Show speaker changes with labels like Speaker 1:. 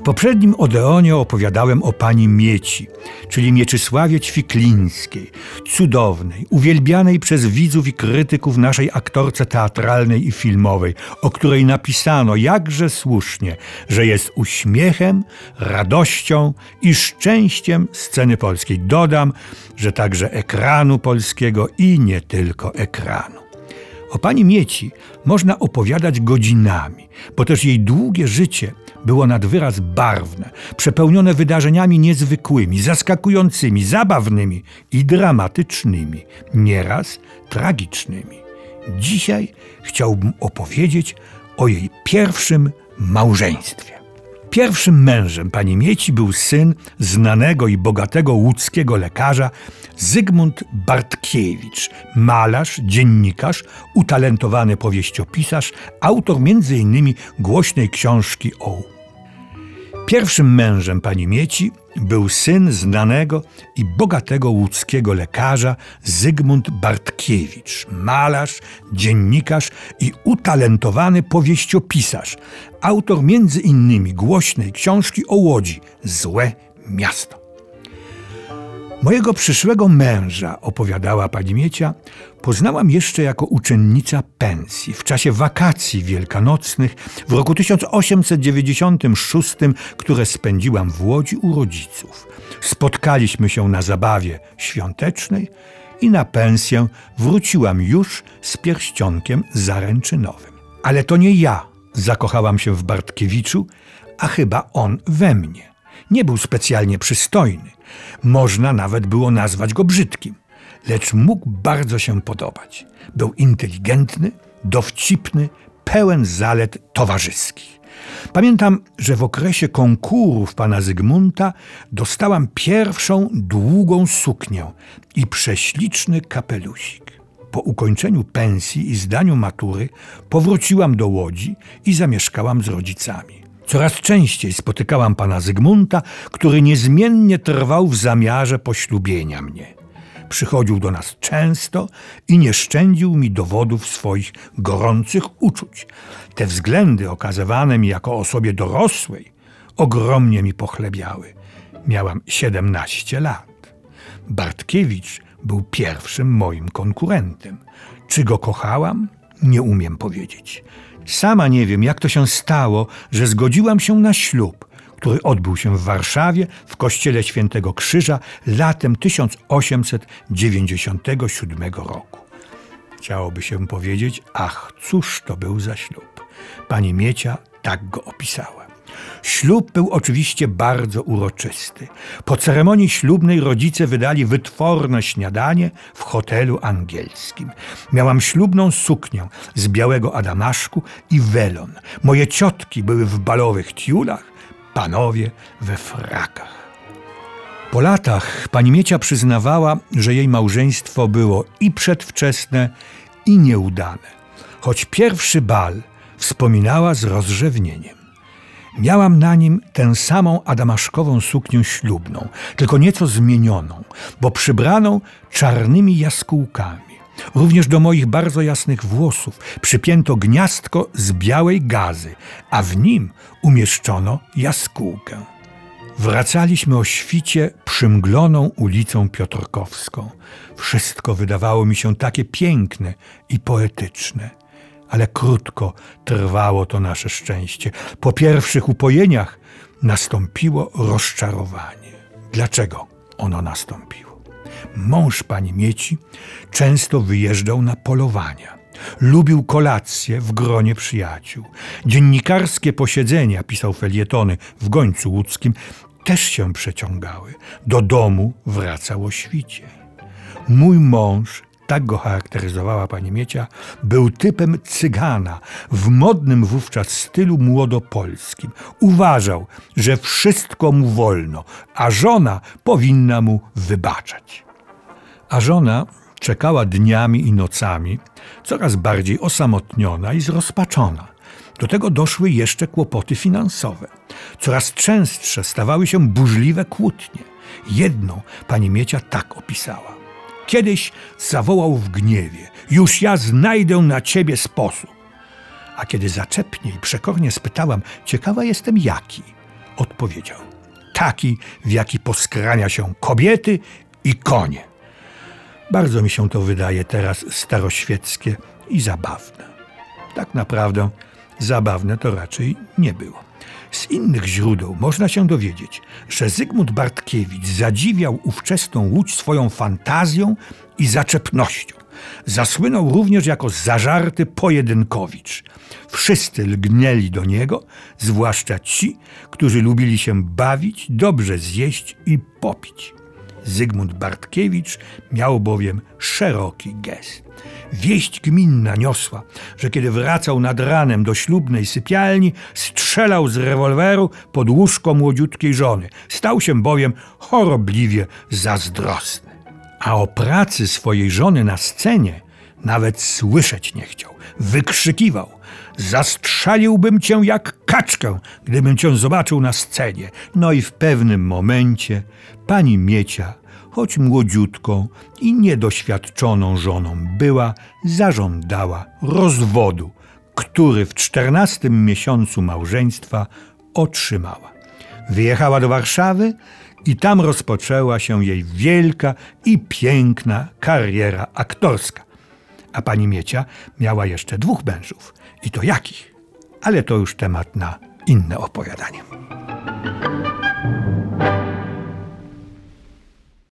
Speaker 1: W poprzednim Odeonie opowiadałem o pani Mieci, czyli Mieczysławie Ćwiklińskiej, cudownej, uwielbianej przez widzów i krytyków naszej aktorce teatralnej i filmowej, o której napisano jakże słusznie, że jest uśmiechem, radością i szczęściem sceny polskiej. Dodam, że także ekranu polskiego i nie tylko ekranu. O pani Mieci można opowiadać godzinami, bo też jej długie życie było nad wyraz barwne, przepełnione wydarzeniami niezwykłymi, zaskakującymi, zabawnymi i dramatycznymi, nieraz tragicznymi. Dzisiaj chciałbym opowiedzieć o jej pierwszym małżeństwie. Pierwszym mężem pani Mieci był syn znanego i bogatego łódzkiego lekarza Zygmunt Bartkiewicz, malarz, dziennikarz, utalentowany powieściopisarz, autor m.in. głośnej książki o Pierwszym mężem pani Mieci był syn znanego i bogatego łódzkiego lekarza Zygmunt Bartkiewicz, malarz, dziennikarz i utalentowany powieściopisarz, autor między innymi głośnej książki o Łodzi Złe miasto. Mojego przyszłego męża, opowiadała pani Miecia, poznałam jeszcze jako uczennica pensji w czasie wakacji wielkanocnych w roku 1896, które spędziłam w Łodzi u rodziców. Spotkaliśmy się na zabawie świątecznej i na pensję wróciłam już z pierścionkiem zaręczynowym. Ale to nie ja zakochałam się w Bartkiewiczu, a chyba on we mnie. Nie był specjalnie przystojny. Można nawet było nazwać go brzydkim, lecz mógł bardzo się podobać. Był inteligentny, dowcipny, pełen zalet towarzyskich. Pamiętam, że w okresie konkurów pana Zygmunta dostałam pierwszą długą suknię i prześliczny kapelusik. Po ukończeniu pensji i zdaniu matury powróciłam do Łodzi i zamieszkałam z rodzicami. Coraz częściej spotykałam pana Zygmunta, który niezmiennie trwał w zamiarze poślubienia mnie. Przychodził do nas często i nie szczędził mi dowodów swoich gorących uczuć. Te względy okazywane mi jako osobie dorosłej ogromnie mi pochlebiały. Miałam 17 lat. Bartkiewicz był pierwszym moim konkurentem. Czy go kochałam? Nie umiem powiedzieć. Sama nie wiem, jak to się stało, że zgodziłam się na ślub, który odbył się w Warszawie w kościele Świętego Krzyża latem 1897 roku. Chciałoby się powiedzieć, ach, cóż to był za ślub. Pani Miecia tak go opisała. Ślub był oczywiście bardzo uroczysty. Po ceremonii ślubnej rodzice wydali wytworne śniadanie w hotelu angielskim. Miałam ślubną suknię z białego adamaszku i welon. Moje ciotki były w balowych tiulach, panowie we frakach. Po latach pani Miecia przyznawała, że jej małżeństwo było i przedwczesne, i nieudane. Choć pierwszy bal wspominała z rozrzewnieniem. Miałam na nim tę samą adamaszkową suknię ślubną, tylko nieco zmienioną, bo przybraną czarnymi jaskółkami. Również do moich bardzo jasnych włosów przypięto gniazdko z białej gazy, a w nim umieszczono jaskółkę. Wracaliśmy o świcie przymgloną ulicą Piotrkowską. Wszystko wydawało mi się takie piękne i poetyczne ale krótko trwało to nasze szczęście. Po pierwszych upojeniach nastąpiło rozczarowanie. Dlaczego ono nastąpiło? Mąż pani Mieci często wyjeżdżał na polowania. Lubił kolacje w gronie przyjaciół. Dziennikarskie posiedzenia, pisał felietony w Gońcu Łódzkim, też się przeciągały. Do domu wracał o świcie. Mój mąż tak go charakteryzowała pani Miecia, był typem cygana w modnym wówczas stylu młodopolskim. Uważał, że wszystko mu wolno, a żona powinna mu wybaczać. A żona czekała dniami i nocami, coraz bardziej osamotniona i zrozpaczona. Do tego doszły jeszcze kłopoty finansowe. Coraz częstsze stawały się burzliwe kłótnie. Jedną pani Miecia tak opisała. Kiedyś zawołał w gniewie: Już ja znajdę na ciebie sposób. A kiedy zaczepnie i przekornie spytałam: Ciekawa jestem jaki, odpowiedział. Taki, w jaki poskrania się kobiety i konie. Bardzo mi się to wydaje teraz staroświeckie i zabawne. Tak naprawdę zabawne to raczej nie było. Z innych źródeł można się dowiedzieć, że Zygmunt Bartkiewicz zadziwiał ówczesną łódź swoją fantazją i zaczepnością. Zasłynął również jako zażarty pojedynkowicz. Wszyscy lgnęli do niego, zwłaszcza ci, którzy lubili się bawić, dobrze zjeść i popić. Zygmunt Bartkiewicz miał bowiem szeroki gest. Wieść gminna niosła, że kiedy wracał nad ranem do ślubnej sypialni, strzelał z rewolweru pod łóżko młodziutkiej żony. Stał się bowiem chorobliwie zazdrosny. A o pracy swojej żony na scenie nawet słyszeć nie chciał. Wykrzykiwał: Zastrzeliłbym cię jak kaczkę, gdybym cię zobaczył na scenie. No i w pewnym momencie pani Miecia, choć młodziutką i niedoświadczoną żoną była, zażądała rozwodu, który w czternastym miesiącu małżeństwa otrzymała. Wyjechała do Warszawy i tam rozpoczęła się jej wielka i piękna kariera aktorska. A pani Miecia miała jeszcze dwóch mężów. I to jakich? Ale to już temat na inne opowiadanie.